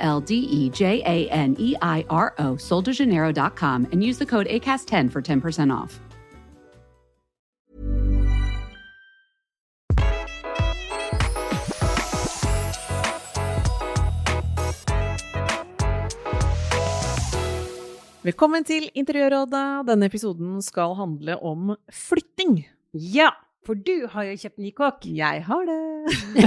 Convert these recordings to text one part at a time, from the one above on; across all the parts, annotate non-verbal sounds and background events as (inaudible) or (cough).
L D E J A N E I R O, soldejaneiro.com, and use the code ACAST10 for 10% off. Velkommen til Interiørrådet. Denne episoden skal handle om flytting. Ja, for du har jo kjøpt ny kokk. Jeg har det.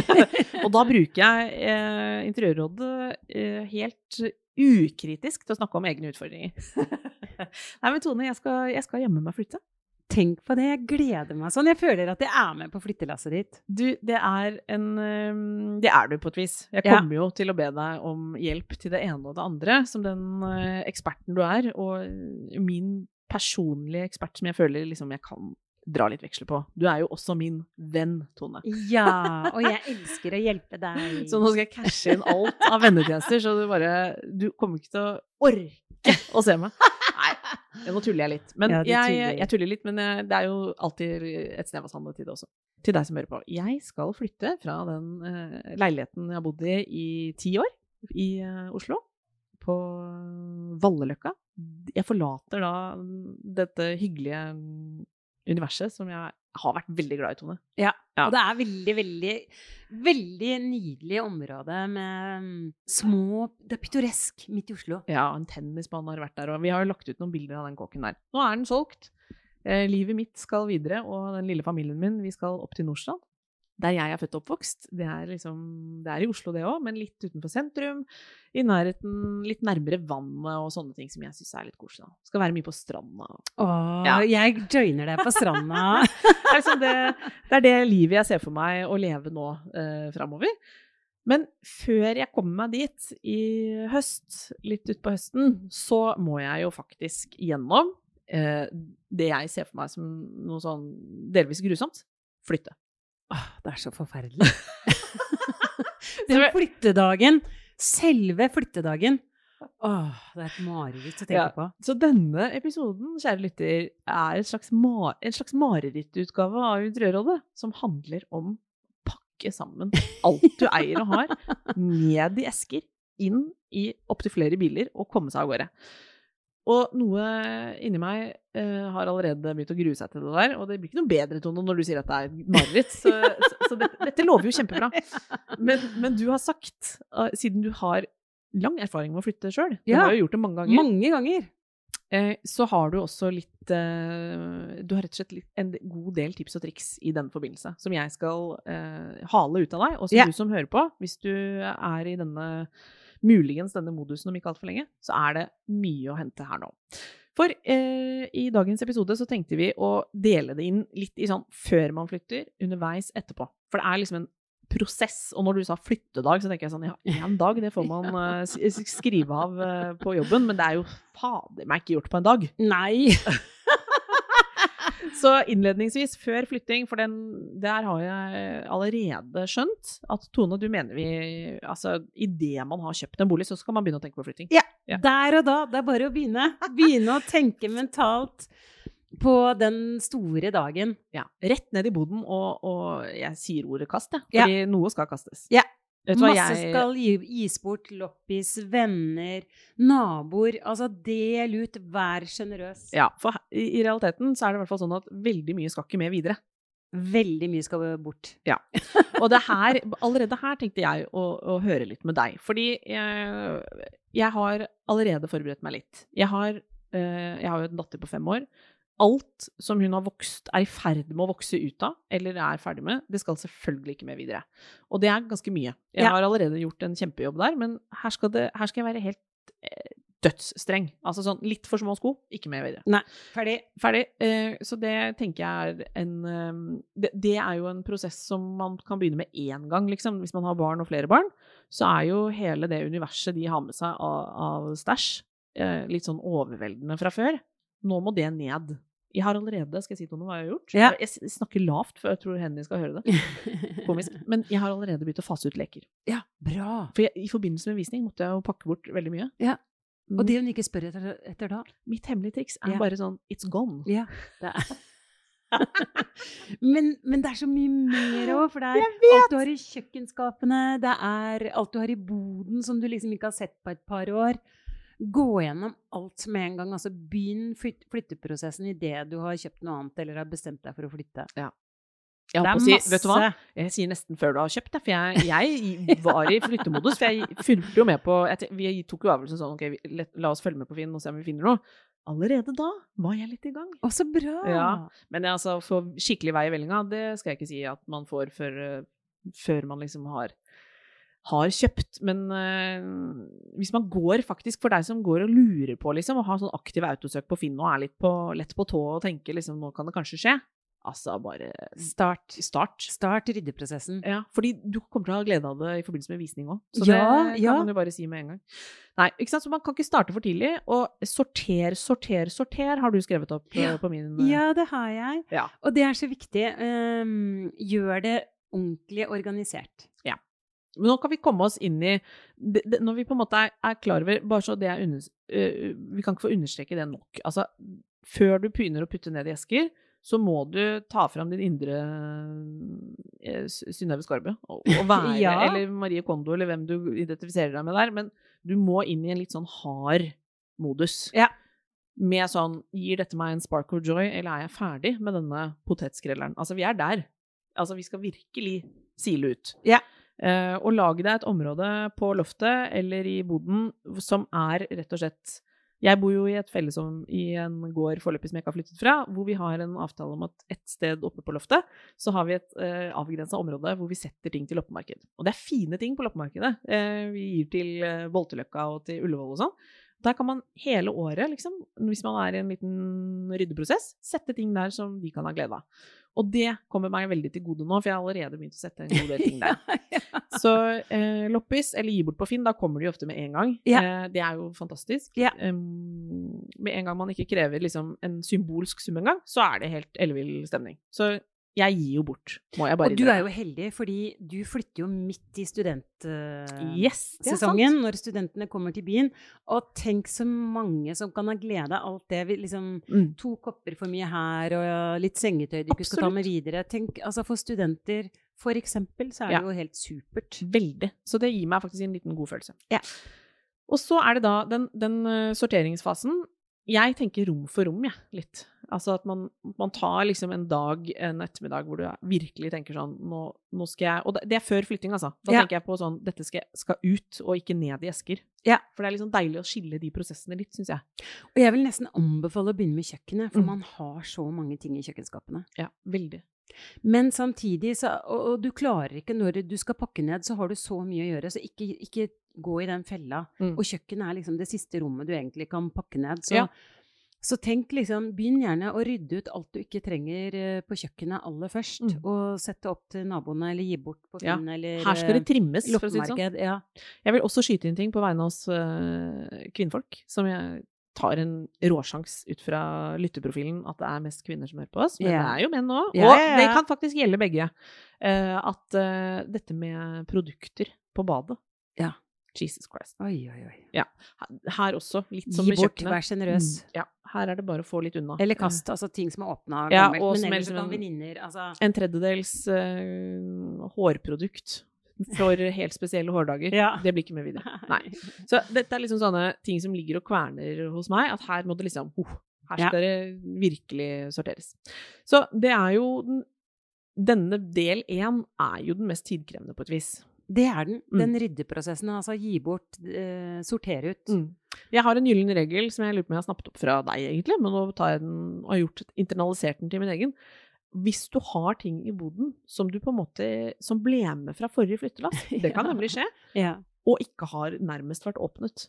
(laughs) og da bruker jeg eh, Interiørrådet eh, helt ukritisk til å snakke om egne utfordringer. (laughs) Nei, men Tone, jeg skal, jeg skal hjemme meg flytte. Tenk på det, jeg gleder meg sånn. Jeg føler at jeg er med på flyttelasset ditt. Du, det er en eh, Det er du på et vis. Jeg Ja. kommer jo til å be deg om hjelp til det ene og det andre, som den eh, eksperten du er, og min personlige ekspert som jeg føler liksom jeg kan dra litt veksler på. Du er jo også min venn, Tone. Ja, og jeg elsker å hjelpe deg. (laughs) Så nå skal jeg cashe inn alt av vennetjenester, så du bare Du kommer ikke til å orke å se meg. Nei, nå tuller jeg litt. Men Ja, jeg, tuller. jeg tuller litt, men eh, det er jo alltid et snev av sannhet i det også. Til deg som hører på. Jeg skal flytte fra den uh, leiligheten jeg har bodd i i ti år, i uh, Oslo. På Valleløkka. Jeg forlater da dette hyggelige mm, universet som jeg har vært veldig glad i, Tone. Ja, Ja. og det er veldig, veldig, veldig nydelig område med mm, små Det er pittoresk midt i Oslo. Ja, en tennisbane har vært der, og vi har jo lagt ut noen bilder av den kåken der. Nå er den solgt. Eh, livet mitt skal videre, og den lille familien min, vi skal opp til Nordstrand. Der jeg er født og oppvokst. Det er, liksom, det er i Oslo, det òg, men litt utenfor sentrum. I nærheten, litt nærmere vannet og sånne ting som jeg syns er litt koselig. Skal være mye på stranda. Åh, Ja. jeg joiner deg på stranda. (laughs) Liksom det, det er det livet jeg ser for meg å leve nå eh, framover. Men før jeg kommer meg dit i høst, litt utpå høsten, så må jeg jo faktisk gjennom eh, det jeg ser for meg som noe sånn delvis grusomt. Flytte. Åh, det er så forferdelig. (laughs) Den flyttedagen, selve flyttedagen. Åh, det er et mareritt å tenke Ja. på. Så denne episoden, kjære lytter, er en slags ma en slags marerittutgave av Interiørrådet, som handler om å pakke sammen alt du eier og har, (laughs) ned i esker, inn i opptil flere biler og komme seg av gårde. Og noe inni meg uh, har allerede begynt å grue seg til det der, og det blir ikke noe bedre, Tone, når du sier at det er mareritt. Så, så, så dette, dette lover jo kjempebra. (laughs) Men, men du har sagt, uh, siden du har lang erfaring med å flytte sjøl, du Ja. har jo gjort det mange ganger, Mange ganger. Uh, så har du også litt Du har rett og slett litt, en god del tips og triks i den forbindelse, som jeg skal hale ut av deg. Og som yeah. du som hører på, hvis du er i denne muligens denne modusen om ikke altfor lenge, så er det mye å hente her nå. For eh, i dagens episode så tenkte vi å dele det inn litt i sånn før man flytter, underveis, etterpå. For det er liksom en prosess. Og når du sa flyttedag, så tenker jeg sånn ja, én dag, det får (laughs) man s- skrive av eh, på jobben, men det er jo fader meg ikke gjort på en dag. Nei. (laughs) Så innledningsvis, før flytting, for den, der har jeg allerede skjønt at Tone, du mener vi Altså, idet man har kjøpt en bolig, så skal man begynne å tenke på flytting. Ja. Der og da. Det er bare å begynne. Begynne å tenke mentalt på den store dagen. Ja. Rett ned i boden, og, og jeg sier ordet kast, jeg. Ja. Fordi noe skal kastes. Ja. Masse jeg skal gi, gis bort. Loppis, venner, naboer. Altså, del ut. Vær sjenerøs. Ja, for i i realiteten så er det i hvert fall sånn at veldig mye skal ikke med videre. Veldig mye skal bort. Ja. Og det her, allerede her tenkte jeg å, å høre litt med deg. Fordi jeg, jeg har allerede forberedt meg litt. Jeg har, eh, jeg har jo en datter på fem år. Alt som hun har vokst, er i ferd med å vokse ut av, eller er ferdig med, det skal selvfølgelig ikke med videre. Og det er ganske mye. Jeg har allerede gjort en kjempejobb der, men her skal, det, her skal jeg være helt eh, dødsstreng. Altså sånn litt for små sko, ikke med videre. Ferdig. Ferdig. Eh, så det tenker jeg er en eh, det, det er jo en prosess som man kan begynne med én gang, liksom, hvis man har barn og flere barn. så er jo hele det universet de har med seg av, av stæsj, eh, litt sånn overveldende fra før. Nå må det ned. Jeg har allerede, skal jeg si til om hva jeg har gjort? Ja. Jeg snakker lavt, for jeg tror Henny skal høre det. (laughs) Komisk. Men jeg har allerede begynt å fase ut leker. Ja, bra. For jeg, i forbindelse med visning måtte jeg jo pakke bort veldig mye. Ja. Og det hun ikke spør etter, etter da? Mitt hemmelige triks er Ja. bare sånn It's gone. Ja, det er (laughs) men, men det er så mye mer òg, for det er alt du har i kjøkkenskapene, det er alt du har i boden som du liksom ikke har sett på et par år. Gå gjennom alt med en gang. altså Begynn flyt- flytteprosessen idet du har kjøpt noe annet eller har bestemt deg for å flytte. Jeg Det er si, masse. vet du hva? Jeg sier nesten før du har kjøpt det, for jeg, jeg var i flyttemodus. For jeg fulgte jo med på jeg, Vi tok jo avgjørelsen sånn ok, la oss følge med på Finn og se om vi finner noe. Allerede da var jeg litt i gang. Å, så bra! Ja. Men altså, få skikkelig vei i vellinga, det skal jeg ikke si at man får før, før man liksom har, har kjøpt. Men eh, hvis man går faktisk, for deg som går og lurer på liksom, og har sånn aktiv autosøk på Finn og er litt på, lett på tå og tenker liksom nå kan det kanskje skje, altså bare Start. start. Start ryddeprosessen. Ja, fordi du kommer til å ha glede av det i forbindelse med visning òg. Så Ja, det kan ja. man jo bare si med en gang. Nei, ikke sant? Så man kan ikke starte for tidlig. Og sorter, sorter, sorter har du skrevet opp eh, Ja. på min eh, Ja, det har jeg. Ja. Og det er så viktig. Um, gjør det ordentlig organisert. Men nå kan vi komme oss inn i det, det, Når vi på en måte er, er klar over Bare så det er under, uh, Vi kan ikke få understreke det nok. Altså, før du begynner å putte ned i esker, så må du ta fram din indre eh, Synnøve Skarbø. Og, og (laughs) være, Ja. Eller Marie Kondo, eller hvem du identifiserer deg med der. Men du må inn i en litt sånn hard modus. Ja. Med sånn Gir dette meg en spark of joy, eller er jeg ferdig med denne potetskrelleren? Altså, vi er der. Altså, vi skal virkelig sile ut. Ja. Eh, og lag deg et område på loftet eller i boden som er rett og slett Jeg bor jo i et fellesom i en gård foreløpig som jeg ikke har flyttet fra, hvor vi har en avtale om at et sted oppe på loftet så har vi et uh, avgrensa område hvor vi setter ting til loppemarked. Og det er fine ting på loppemarkedet. Eh, vi gir til uh, Bolteløkka og til Ullevål og sånn. Der kan man hele året, liksom, hvis man er i en liten ryddeprosess, sette ting der som de kan ha glede av. Og det kommer meg veldig til gode nå, for jeg har allerede begynt å sette en god del ting der. (laughs) Så eh, loppis, eller gi bort på Finn, da kommer de ofte med en gang. Ja. Eh, det er jo fantastisk. Ja. Em, med en gang man ikke krever liksom, en symbolsk sum engang, så er det helt ellevill stemning. Så jeg gir jo bort, må jeg bare Og du er jo heldig, fordi du flytter jo midt i studentsesongen Yes, når studentene kommer til byen. Og tenk så mange som kan ha glede av alt det. Liksom, Mm. to kopper for mye her, og litt sengetøy du ikke skal ta med videre. Tenk, altså For studenter, for eksempel, så er Ja. det jo helt supert. Veldig. Så det gir meg faktisk en liten god følelse. Ja. Og så er det da den, den eh, sorteringsfasen. Jeg tenker rom for rom, jeg, litt. Altså at man, man tar liksom en dag, en ettermiddag, hvor du virkelig tenker sånn Nå, nå skal jeg Og det, det er før flytting, altså. Da Ja. tenker jeg på sånn Dette skal, skal ut, og ikke ned i esker. Ja. For det er liksom deilig å skille de prosessene litt, syns jeg. Og jeg vil nesten anbefale å begynne med kjøkkenet, for Mm. man har så mange ting i kjøkkenskapene. Ja, veldig. Men samtidig, så, og, og du klarer ikke når du skal pakke ned, så har du så mye å gjøre, så ikke, ikke gå i den fella. Mm. Og kjøkkenet er liksom det siste rommet du egentlig kan pakke ned. Så, Ja. så tenk liksom, begynn gjerne å rydde ut alt du ikke trenger eh, på kjøkkenet aller først. Mm. Og sette opp til naboene, eller gi bort på Ja. Eller Her skal det trimmes, eh, for å si det sånn. Ja. Jeg vil også skyte inn ting på vegne av oss øh, kvinnfolk, som jeg tar en råsjans ut fra lytteprofilen at det er mest kvinner som hører på oss, men yeah. det er jo menn òg. Og ja, ja. det kan faktisk gjelde begge. Uh, at uh, dette med produkter på badet Ja. Jesus Christ. Oi, oi, oi. Her, her også, litt som Gi med bort, vær sjenerøs. Mm, ja, her er det bare å få litt unna. Eller kast, altså ting som er åpna Ja, gammelt. og men er ellers kan en- venninner altså, En tredjedels uh, hårprodukt for helt spesielle hårdager. Ja. Det blir ikke med videre. (laughs) Nei. Så dette er liksom sånne ting som ligger og kverner hos meg, at her må det liksom oh, Her Ja. skal det virkelig sorteres. Så det er jo den, Denne del én er jo den mest tidkrevende på et vis. Det er den. Mm. Den ryddeprosessen. Altså gi bort, eh, sortere ut. Jeg har en gyllen regel som jeg lurer på om jeg har snappet opp fra deg, egentlig, men nå tar jeg den og har gjort, internalisert den til min egen. Hvis du har ting i boden som du på en måte som ble med fra forrige flyttelass, (laughs) det kan nemlig skje, Ja. og ikke har nærmest vært åpnet,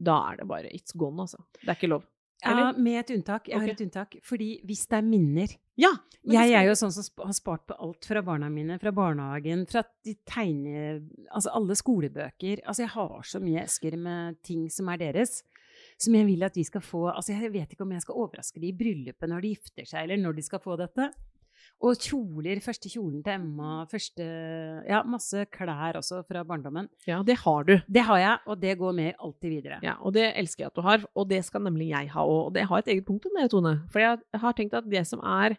da er det bare it's gone, altså. Det er ikke lov. Ja, med et unntak. Jeg har et unntak. Fordi hvis det er minner Ja! Jeg er jo sånn som har spart på alt fra barna mine, fra barnehagen, fra de tegne... Altså alle skolebøker. Altså jeg har så mye esker med ting som er deres, som jeg vil at de skal få Altså jeg vet ikke om jeg skal overraske de i bryllupet når de gifter seg, eller når de skal få dette. Og kjoler. Første kjolen til Emma, første Ja, masse klær også fra barndommen. Ja, det har du. Det har jeg, og det går med alltid videre. Ja, og det elsker jeg at du har, og det skal nemlig jeg ha òg. Og det har et eget punkt om det, Tone. For jeg har tenkt at det som er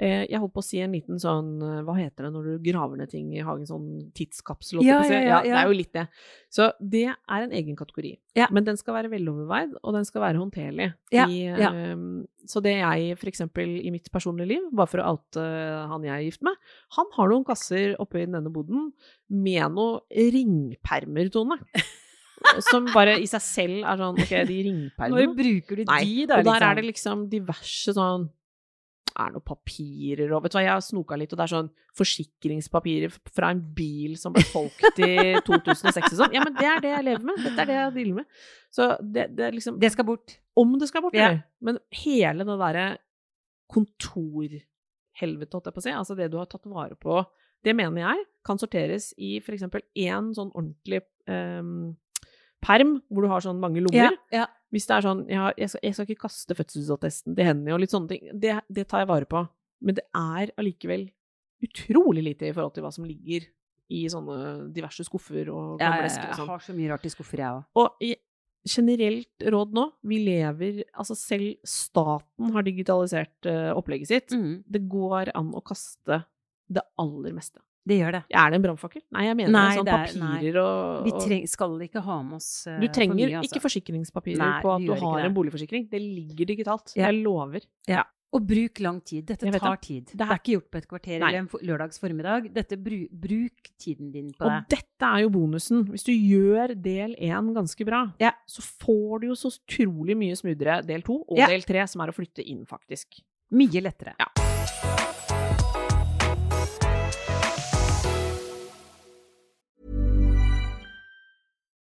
Jeg holdt på å si en liten sånn eh, Hva heter det når du graver ned ting i hagen? Sånn tidskapsel? Ja, ja, ja, Det er jo litt det. Så det er en egen kategori. Men den skal være veloverveid, og den skal være håndterlig. Ja, I, ja. eh, så det jeg eksempel i mitt personlige liv, bare for å oute han jeg er gift med, han har noen kasser oppe i denne boden med noen ringpermer, Tone. (laughs) Som bare i seg selv er sånn Ok, de ringpermene Når bruker du Nei, de, da? og der liksom? er det liksom diverse sånn er noen papirer og Vet du hva, jeg har snoka litt, og det er sånn forsikringspapirer fra en bil som ble solgt i (laughs) 2006 og sånn. Ja, men det er det jeg lever med. Dette er det jeg dealer med. Så det, det liksom Det skal bort. Om det skal bort, Ja. Men hele det derre kontorhelvetet, holdt jeg på å si, altså det du har tatt vare på, det mener jeg kan sorteres i for eksempel én sånn ordentlig um, perm, hvor du har sånn mange lommer. ja. Hvis det er sånn jeg, jeg, skal, jeg skal ikke kaste fødselsattesten til henne og litt sånne ting, det, det tar jeg vare på. Men det er allikevel utrolig lite i forhold til hva som ligger i sånne diverse skuffer og Ja, gamle jeg, esker og jeg sånn. har så mye rart i skuffer, jeg òg. Og i generelt råd nå, vi lever Altså selv staten har digitalisert uh, opplegget sitt. Mm, Det går an å kaste det aller meste. Det gjør det. Er det en brannfakkel? Nei, jeg mener Nei, sånn er- papirer og, Vi treng, skal ikke ha med oss uh, Du for trenger mye, altså. ikke forsikringspapirer Nei, på at du har en boligforsikring. Det ligger digitalt. Ja. Jeg lover. Og bruk lang tid. Dette tar det. tid. Det er- ikke gjort på et kvarter Nei. eller en lørdags formiddag. Dette bru, bruk tiden din på Og det. dette er jo bonusen. Hvis du gjør del én ganske bra, Ja. så får du jo så utrolig mye smoothere del to og Ja. del tre, som er å flytte inn, faktisk. Mye lettere. Ja.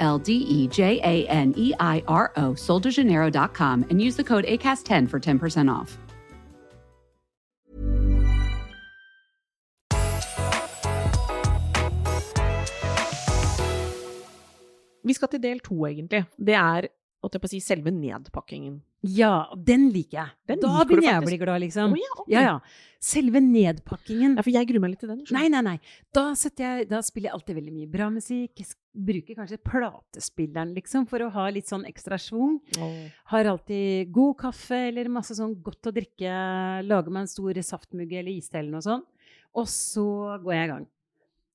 L D E J A N E I R O, soldejaneiro.com, and use the code ACAST10 for 10% off. Vi skal til del to, egentlig. Det er holdt jeg på å si, selve nedpakkingen. Ja, den liker jeg. Den da begynner jeg å bli glad, liksom. Oh, ja, okay. Ja, ja. Selve nedpakkingen. Ja, for jeg gruer meg litt til den. Nei, nei, nei. Da, jeg, da spiller jeg alltid veldig mye bra musikk. Jeg bruker kanskje platespilleren, liksom, for å ha litt sånn ekstra schwung. Oh. Har alltid god kaffe eller masse sånn godt å drikke. Lager meg en stor saftmugge eller iste eller noe sånt. Og så går jeg i gang.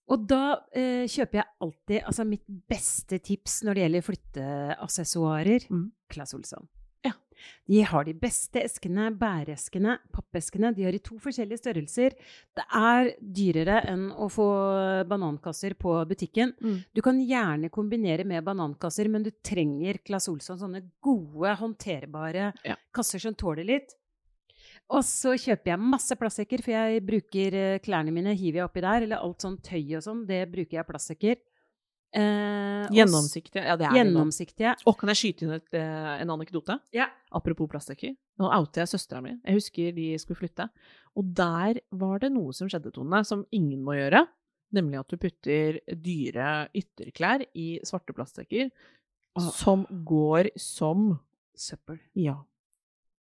Og da eh, kjøper jeg alltid Altså mitt beste tips når det gjelder flytteaksessoarer Mm. Claes Olsson. Ja. De har de beste eskene, bæreskene, pappeskene. De har i to forskjellige størrelser. Det er dyrere enn å få banankasser på butikken. Mm. Du kan gjerne kombinere med banankasser, men du trenger Claes Olsson sånne gode, håndterbare Ja. kasser som tåler litt. Og så kjøper jeg masse plastsekker, for jeg bruker eh, klærne mine, hiver jeg oppi der. Eller alt sånn tøy og sånn, det bruker jeg plastsekker. Eh, og. Ja, det er det. og kan jeg skyte inn et, eh, en anekdote? Ja. Apropos plastsekker. Nå outer jeg søstera mi. Jeg husker de skulle flytte. Og der var det noe som skjedde, Tone, som ingen må gjøre. Nemlig at du putter dyre ytterklær i svarte plastsekker Åh. som går som Søppel. Ja.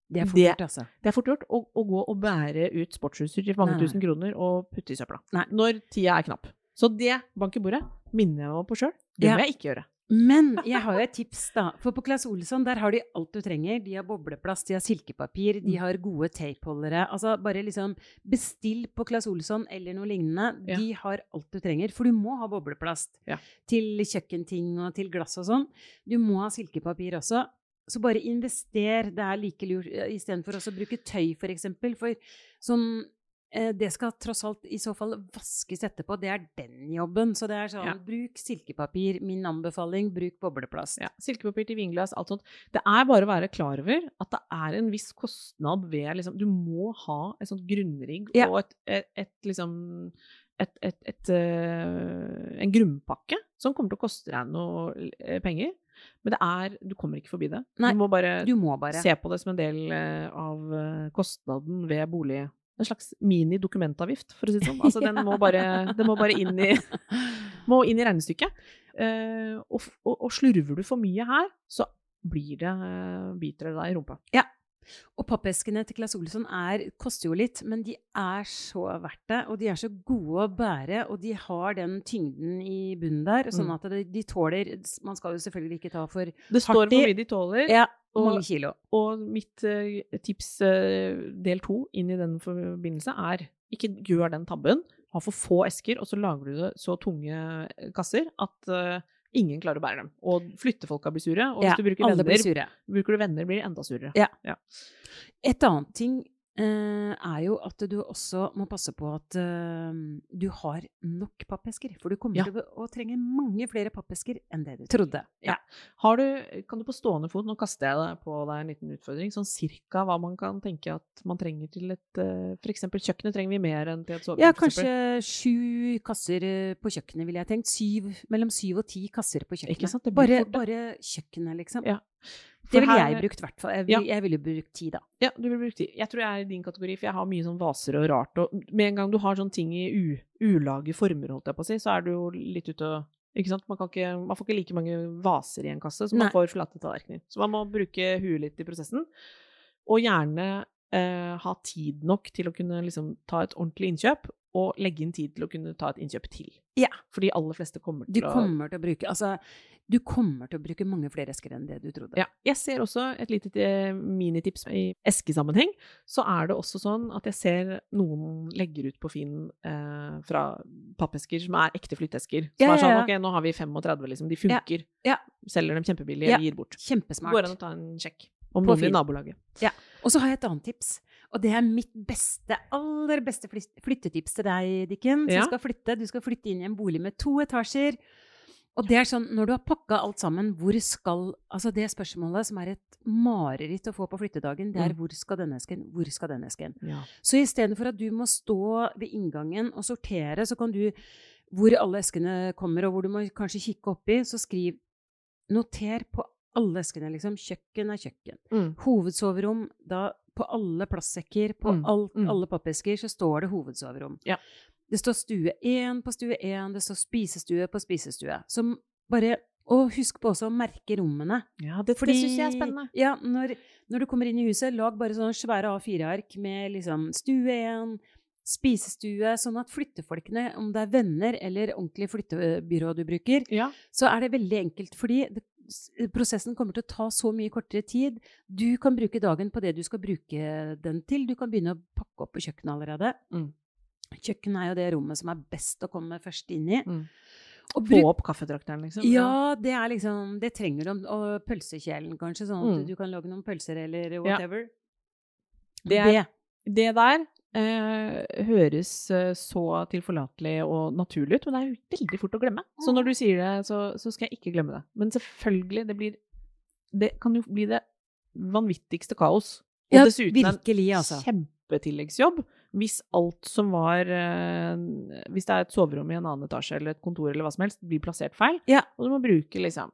Det er fort gjort, altså. Det er fort gjort å, å gå og bære ut sportsutstyr til mange nei. tusen kroner og putte i søpla. Nei. Når tida er knapp. Så det, bank i bordet, minner jeg meg på sjøl. Det Ja. må jeg ikke gjøre. Men jeg har jo et tips, da. For på Claes Olsson der har de alt du trenger. De har bobleplast, de har silkepapir, de Mm. har gode tapeholdere. Altså bare liksom bestill på Claes Olsson eller noe lignende. Ja. De har alt du trenger. For du må ha bobleplast Ja. til kjøkkenting og til glass og sånn. Du må ha silkepapir også. Så bare invester. Det er like lurt istedenfor å bruke tøy, for eksempel. For sånn eh, det skal tross alt i så fall vaskes etterpå. Det er den jobben. Så det er sånn, Ja. bruk silkepapir. Min anbefaling, bruk bobleplast. Ja, Silkepapir til vinglass, alt sånt. Det er bare å være klar over at det er en viss kostnad ved liksom Du må ha et sånt grunnrigg Ja. og et, et, et liksom et, et, et, eh, en grunnpakke som kommer til å koste deg noe eh, penger. Men det er Du kommer ikke forbi det. Nei, du må bare, Du må bare. se på det som en del eh, av eh, kostnaden ved bolig. En slags mini-dokumentavgift, for å si det sånn. Altså, den må bare, (laughs) den må bare inn, i, må inn i regnestykket. Eh, og, og, og slurver du for mye her, så blir det, eh, biter det deg i rumpa. Ja. Og pappeskene til Claes Olsson er, koster jo litt, men de er så verdt det. Og de er så gode å bære, og de har den tyngden i bunnen der, sånn Mm. at de, de tåler Man skal jo selvfølgelig ikke ta for Det står Hardt hvor mye de tåler. ja, Og- mange kilo. Og mitt uh, tips uh, del to inn i den forbindelse er ikke gjør den tabben. Ha for få esker, og så lager du det så tunge kasser at uh, ingen klarer å bære dem. Og flyttefolka blir sure. Og hvis Ja, du bruker venner, blir sure. bruker du venner, blir de enda surere. Ja. Et annet ting eh, er jo at du også må passe på at eh, du har nok pappesker. For du kommer Ja. til å trenge mange flere pappesker enn det du trodde. Ja. Har du, kan du på stående fot, nå kaster jeg deg på deg en liten utfordring, sånn cirka hva man kan tenke at man trenger til et eh, eksempel kjøkkenet trenger vi mer enn til et soverom? Ja, kanskje sju kasser eh, på kjøkkenet, ville jeg tenkt. Syv, mellom syv og ti kasser på kjøkkenet. Ikke Bare, bare kjøkkenet, liksom. Ja. Det ville jeg brukt, i hvert fall. Jeg, Ja. vil- jeg ville brukt ti, da. Ja, du vil bruke tid. Jeg tror jeg er i din kategori, for jeg har mye sånn vaser og rart. Og med en gang du har sånne ting i u ulage former, holdt jeg på å si, så er du jo litt ute og ikke sant? Man, kan ikke, man får ikke like mange vaser i en kasse som man Nei. får flate tallerkener. Så man må bruke huet litt i prosessen. Og gjerne eh, ha tid nok til å kunne liksom, ta et ordentlig innkjøp, og legge inn tid til å kunne ta et innkjøp til. Ja. For de aller fleste kommer Du til å til å bruke Altså, du kommer til å bruke mange flere esker enn det du trodde. Ja. Jeg ser også et lite eh, minitips i eskesammenheng. Så er det også sånn at jeg ser noen legger ut på Finn eh, fra pappesker som er ekte flytteesker. Som Ja, er sånn ja, ja. ok, nå har vi 35, liksom. De funker. Ja. Selger dem kjempebillig, Ja. gir bort. Kjempesmart. Går an å ta en sjekk. Om noen i Ja, nabolaget. Og så har jeg et annet tips. Og det er mitt beste, aller beste flyttetips til deg, Dikken, som Ja. skal flytte. Du skal flytte inn i en bolig med to etasjer. Og det er sånn, når du har pakka alt sammen, hvor skal Altså det spørsmålet som er et mareritt å få på flyttedagen, det er Mm. hvor skal denne esken, hvor skal denne esken? Ja. Så istedenfor at du må stå ved inngangen og sortere, så kan du hvor alle eskene kommer, og hvor du må kanskje kikke oppi, så skriv Noter på alle eskene, liksom. Kjøkken er kjøkken. Mm. Hovedsoverom, da på alle plastsekker, på Mm, alt, mm. alle pappesker, så står det hovedsoverom. Ja. Det står stue 1 på stue 1, det står spisestue på spisestue. Som bare Og husk på også å merke rommene. ja, det, det syns jeg er spennende. Ja, når, når du kommer inn i huset, lag bare sånne svære A4-ark med liksom stue 1, spisestue, sånn at flyttefolkene, om det er venner eller ordentlig flyttebyrå du bruker, Ja. så er det veldig enkelt, fordi det, prosessen kommer til å ta så mye kortere tid. Du kan bruke dagen på det du skal bruke den til. Du kan begynne å pakke opp på kjøkkenet allerede. Mm. Kjøkkenet er jo det rommet som er best å komme først inn i. Mm. Og Få opp kaffetrakteren, liksom. ja, det liksom Det trenger du. Og pølsekjelen, kanskje, sånn at Mm. du kan lage noen pølser eller Ja. Det er- Det der eh, høres eh, så tilforlatelig og naturlig ut, men det er jo veldig fort å glemme. Så når du sier det, så, så skal jeg ikke glemme det. Men selvfølgelig, det blir Det kan jo bli det vanvittigste kaos. Og Ja, dessuten en virkelig, altså. kjempetilleggsjobb hvis alt som var eh, Hvis det er et soverom i en annen etasje eller et kontor eller hva som helst, blir plassert feil, Ja. og du må bruke liksom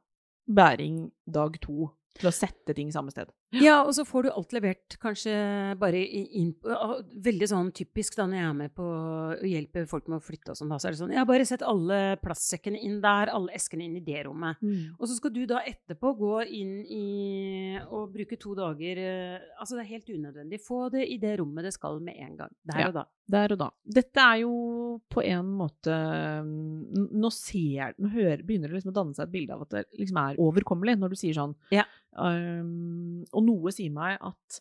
bæring dag to til å sette ting samme sted. Ja, og så får du alt levert kanskje bare i- inn Veldig sånn typisk da når jeg er med på å hjelpe folk med å flytte og sånn, da, så er det sånn Ja, bare sett alle plastsekkene inn der, alle eskene inn i det rommet. Og så skal du da etterpå gå inn i og bruke to dager eh, Altså, det er helt unødvendig. Få det i det rommet det skal med en gang. Der Ja. og da. Der og da. Dette er jo på en måte Nå ser Nå hører, begynner det liksom å danne seg et bilde av at det liksom er overkommelig, når du sier sånn. Ja. Um, og noe sier meg at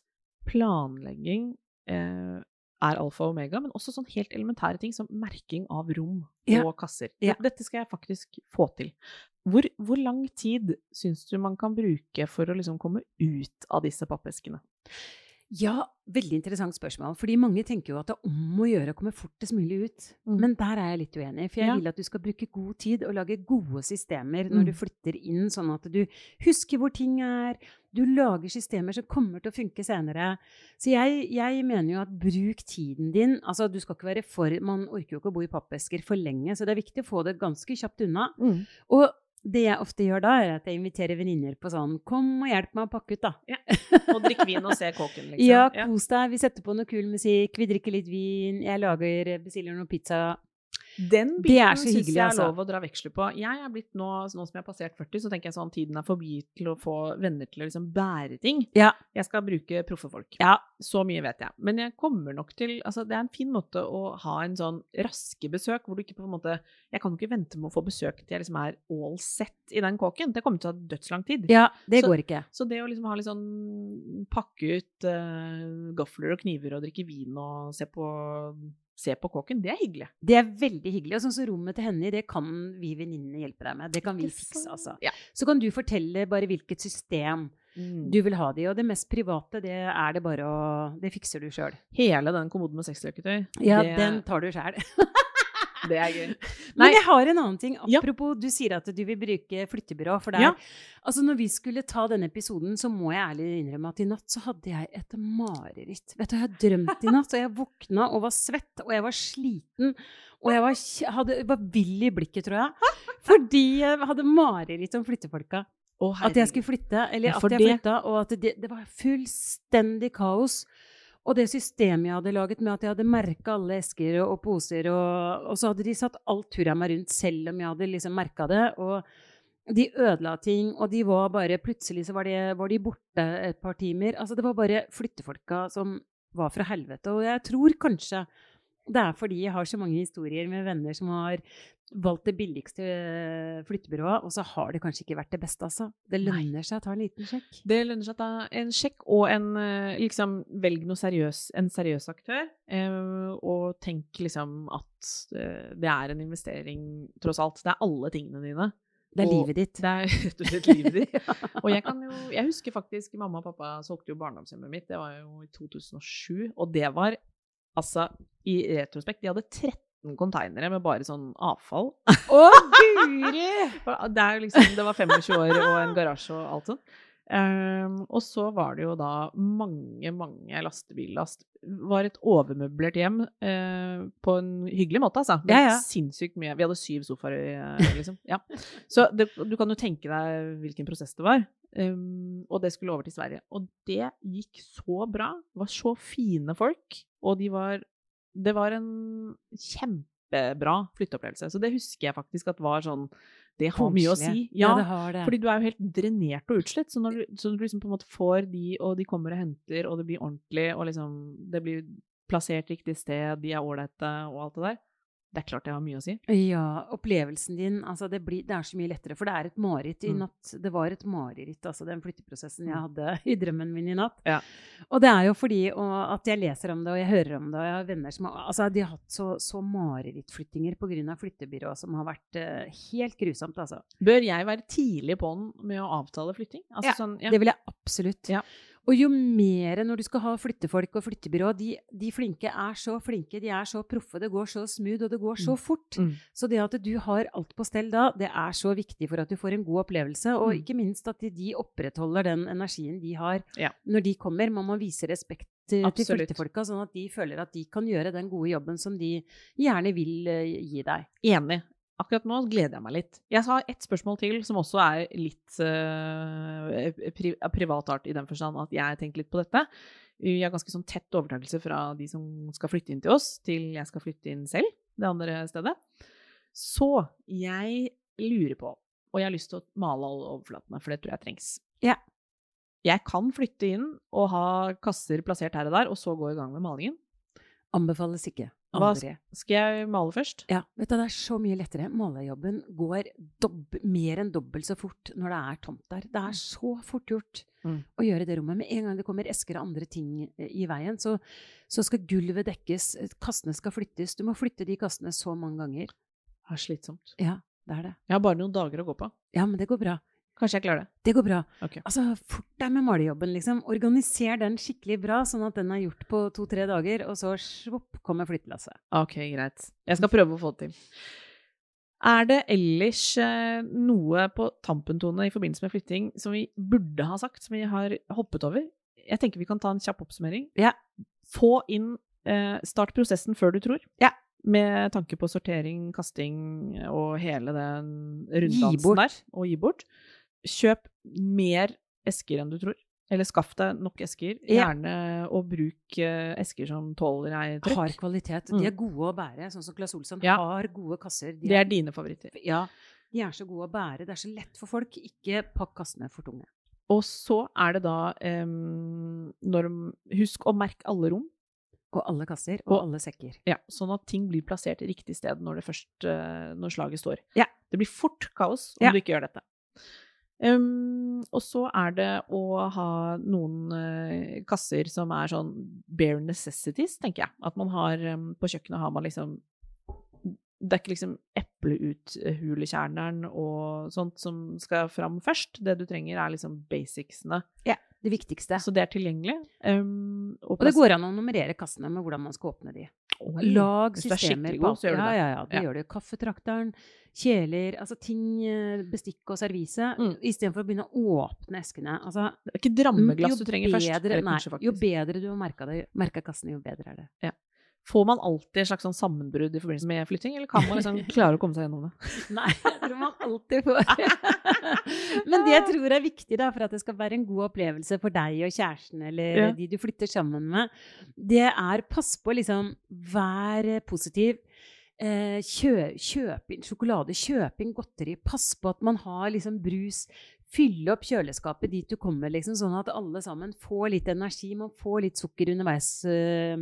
planlegging eh, er alfa og omega, men også sånn helt elementære ting som merking av rom Ja. og kasser. Ja. Dette skal jeg faktisk få til. Hvor, hvor lang tid syns du man kan bruke for å liksom komme ut av disse pappeskene? Ja, veldig interessant spørsmål. Fordi mange tenker jo at det er om å gjøre å komme fortest mulig ut. Mm. Men der er jeg litt uenig. For jeg Ja. vil at du skal bruke god tid og lage gode systemer når Mm. du flytter inn, sånn at du husker hvor ting er. Du lager systemer som kommer til å funke senere. Så jeg, jeg mener jo at bruk tiden din. Altså, du skal ikke være for Man orker jo ikke å bo i pappesker for lenge, så det er viktig å få det ganske kjapt unna. Og det jeg ofte gjør da, er at jeg inviterer venninner på sånn Kom og hjelp meg å pakke ut, da. Og drikk vin og se kåken, liksom. Ja, kos deg. Vi setter på noe kul musikk, vi drikker litt vin, jeg lager, bestiller noe pizza. Den Det er biten så syns jeg er altså. lov å dra veksler på. Jeg er blitt nå, nå som jeg har passert 40, så tenker jeg sånn tiden er forbi til å få venner til å liksom bære ting. Ja. Jeg skal bruke proffe folk. Ja. Så mye vet jeg. Men jeg kommer nok til Altså, det er en fin måte å ha en sånn raske besøk, hvor du ikke på en måte Jeg kan jo ikke vente med å få besøk til jeg liksom er all set i den kåken. Det kommer til å ta dødslang tid. Ja, det Så- går ikke. Så det å liksom ha litt sånn Pakke ut uh, gafler og kniver og drikke vin og se på, se på kåken, det er hyggelig. Det er veldig hyggelig. Og sånn som rommet til henne, det kan vi venninnene hjelpe deg med. Det kan vi fikse, altså. Ja. Så kan du fortelle bare hvilket system Mm. du vil ha det i. Og det mest private, det er det bare å Det fikser du sjøl. Hele den kommoden med sexleketøy. Ja, det, den tar du sjæl. (laughs) det er gøy. (laughs) Men jeg har en annen ting. Ja. Du sier at du vil bruke flyttebyrå. For der, Ja. altså når vi skulle ta denne episoden, så må jeg ærlig innrømme at i natt så hadde jeg et mareritt. Vet du, jeg har drømt i natt, og jeg våkna og var svett, og jeg var sliten. Og jeg var, hadde, var vill i blikket, tror jeg. (laughs) Fordi jeg hadde mareritt om flyttefolka. Å, At jeg skulle flytte, eller Ja, at jeg flytta, og at det, det var fullstendig kaos. Og det systemet jeg hadde laget med at jeg hadde merka alle esker og, og poser, og, og så hadde de satt alt hurra meg rundt selv om jeg hadde liksom merka det. Og de ødela ting, og de var bare Plutselig så var de, var de borte et par timer. Altså, det var bare flyttefolka som var fra helvete. Og jeg tror kanskje det er fordi jeg har så mange historier med venner som har valgt det billigste eh, flyttebyrået, og så har det kanskje ikke vært det beste, altså. Det Nei. lønner seg å ta en liten sjekk. Det lønner seg å ta en sjekk og en eh, liksom Velg noe seriøs, en seriøs aktør, eh, og tenk liksom at det er en investering, tross alt. Det er alle tingene dine. Det er Og livet ditt. Det er (laughs) rett og slett (laughs) livet ditt. Og jeg kan jo Jeg husker faktisk mamma og pappa solgte jo barndomshjemmet mitt. Det var jo i 2007, og det var altså I retrospekt, de hadde 13 konteinere med bare sånn avfall. Å, (laughs) guri! Det, liksom, det var 25 år og en garasje og alt sånt. Um, og så var det jo da mange, mange lastebillast. Var et overmøblert hjem uh, på en hyggelig måte, altså. Ja, ja. sinnssykt mye. Vi hadde syv sofaer, eh, liksom. Ja. Så det, du kan jo tenke deg hvilken prosess det var. Ehm, og det skulle over til Sverige. Og det gikk så bra. Det var så fine folk. Og de var Det var en kjempebra flytteopplevelse. Så det husker jeg faktisk at var sånn Det har mye å si. Ja, Ja, det det. Fordi du er jo helt drenert og utslitt. Så når du, så du liksom på en måte får de, og de kommer og henter, og det blir ordentlig, og liksom det blir plassert riktig sted, de er ålreite og alt det der, det er klart det har mye å si. Ja, opplevelsen din altså det, blir, det er så mye lettere. For det er et mareritt i Mm. natt. Det var et mareritt, altså den flytteprosessen jeg hadde (laughs) i drømmen min i natt. Ja. Og det er jo fordi og, at jeg leser om det, og jeg hører om det, og jeg har venner som har Altså, de har hatt så, så marerittflyttinger pga. flyttebyrå som har vært uh, helt grusomt, altså. Bør jeg være tidlig på den med å avtale flytting? Altså Ja, sånn, ja. Det vil jeg absolutt. Ja. Og jo mer når du skal ha flyttefolk og flyttebyrå, de, de flinke er så flinke, de er så proffe, det går så smooth, og det går så Mm. fort. Mm. Så det at du har alt på stell da, det er så viktig for at du får en god opplevelse, og Mm. ikke minst at de, de opprettholder den energien de har Ja. når de kommer. Man må vise respekt til, til flyttefolka, sånn at de føler at de kan gjøre den gode jobben som de gjerne vil eh, gi deg. Enig. Akkurat nå gleder jeg meg litt. Jeg har ett spørsmål til, som også er litt uh, pri av i den forstand at jeg tenker litt på dette. Vi har ganske sånn tett overtakelse fra de som skal flytte inn til oss, til jeg skal flytte inn selv, det andre stedet. Så jeg lurer på, og jeg har lyst til å male alle overflatene, for det tror jeg trengs. Ja. Jeg kan flytte inn og ha kasser plassert her og der, og så gå i gang med malingen. Anbefales ikke. Hva skal jeg male først? Ja, vet du, det er så mye lettere. Malerjobben går dobb mer enn dobbelt så fort når det er tomt der. Det er så fort gjort Mm. å gjøre det rommet. Med en gang det kommer esker og andre ting eh, i veien, så, så skal gulvet dekkes, eh, kassene skal flyttes. Du må flytte de kassene så mange ganger. Det er slitsomt. Ja, det er det. Jeg har bare noen dager å gå på. Ja, men det går bra. Kanskje jeg klarer det. Det går bra. Okay. Altså, fort deg med malerjobben, liksom. Organiser den skikkelig bra, sånn at den er gjort på to-tre dager, og så svopp kommer flyttelasset. Ok, greit. Jeg skal prøve å få det til. Er det ellers eh, noe på tampentone i forbindelse med flytting som vi burde ha sagt, som vi har hoppet over? Jeg tenker vi kan ta en kjapp oppsummering. Ja. Få inn eh, Start prosessen før du tror. Ja. Med tanke på sortering, kasting og hele den runddansen der. Og gi bort. Kjøp mer esker enn du tror. Eller skaff deg nok esker. Gjerne og bruk eh, esker som tåler ei trykk. Har kvalitet. Mm. De er gode å bære, sånn som Claes Olsson Ja. har gode kasser. De Det er dine favoritter. Ja, de er så gode å bære. Det er så lett for folk. Ikke pakk kassene for tunge. Og så er det da um, når, Husk å merke alle rom, Og alle kasser, og Og- alle sekker. ja, sånn at ting blir plassert i riktig sted når, det først, eh, når slaget står. Ja. Det blir fort kaos om Ja. du ikke gjør dette. Em, og så er det å ha noen uh, kasser som er sånn bare necessities, tenker jeg. At man har um, På kjøkkenet har man liksom Det er ikke liksom epleuthulekjerneren og sånt som skal fram først. Det du trenger, er liksom basicsene. Det viktigste. Så det er tilgjengelig. Um, Og det går an å nummerere kassene med hvordan man skal åpne de. Lag Hvis du er systemer skikkelig på god, så gjør du ja, det. Ja, ja, det Ja. gjør du. Kaffetrakteren, kjeler, altså ting, eh, bestikk og servise. Mm. Istedenfor å begynne å åpne eskene. Altså, Det er ikke drammeglass du trenger bedre, først. nei, jo bedre du har merka kassene, jo bedre er det. Får man alltid et slags sånn sammenbrudd i forbindelse med flytting, eller kan man liksom (laughs) klare å komme seg gjennom det? Nei, jeg tror man alltid får (laughs) Men det jeg tror er viktig da, for at det skal være en god opplevelse for deg og kjæresten eller Ja. de du flytter sammen med, det er pass på liksom Vær positiv. Eh, kjø, kjøp inn sjokolade, kjøp inn godteri. Pass på at man har liksom brus. Fylle opp kjøleskapet dit du kommer, liksom, sånn at alle sammen får litt energi. Man får litt sukker underveis. Eh,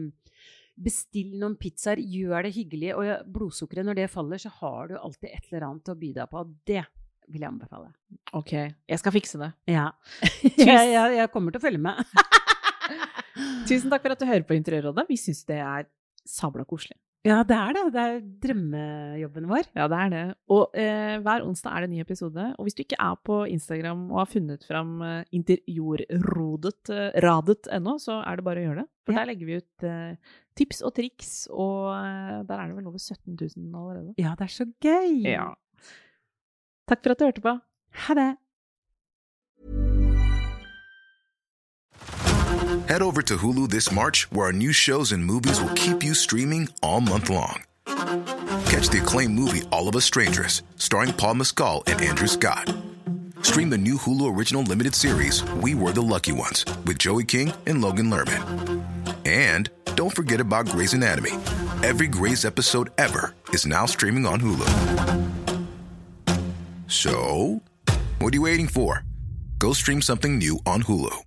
Bestill noen pizzaer, gjør det hyggelig. Og blodsukkeret, når det faller, så har du alltid et eller annet å by deg på. Det vil jeg anbefale. Ok, jeg skal fikse det. Ja. (laughs) jeg, jeg, jeg kommer til å følge med. (laughs) Tusen takk for at du hører på Interiørrådet. Vi syns det er sabla koselig. Ja, det er det. Det er drømmejobben vår. Ja, det er det. Og eh, hver onsdag er det en ny episode. Og hvis du ikke er på Instagram og har funnet fram eh, interjordrodet eh, så er det bare å gjøre det. For Ja. der legger vi ut eh, tips og triks, og eh, der er det vel over 17 000 allerede. Ja, det er så gøy. Ja. Takk for at du hørte på. Ha det. Head over to Hulu this March, where our new shows and movies will keep you streaming all month long. Catch the acclaimed movie All of Us Strangers, starring Paul Mescal and Andrew Scott. Stream the new Hulu original limited series We Were the Lucky Ones with Joey King and Logan Lerman. And don't forget about Grey's Anatomy. Every Grey's episode ever is now streaming on Hulu. So, what are you waiting for? Go stream something new on Hulu.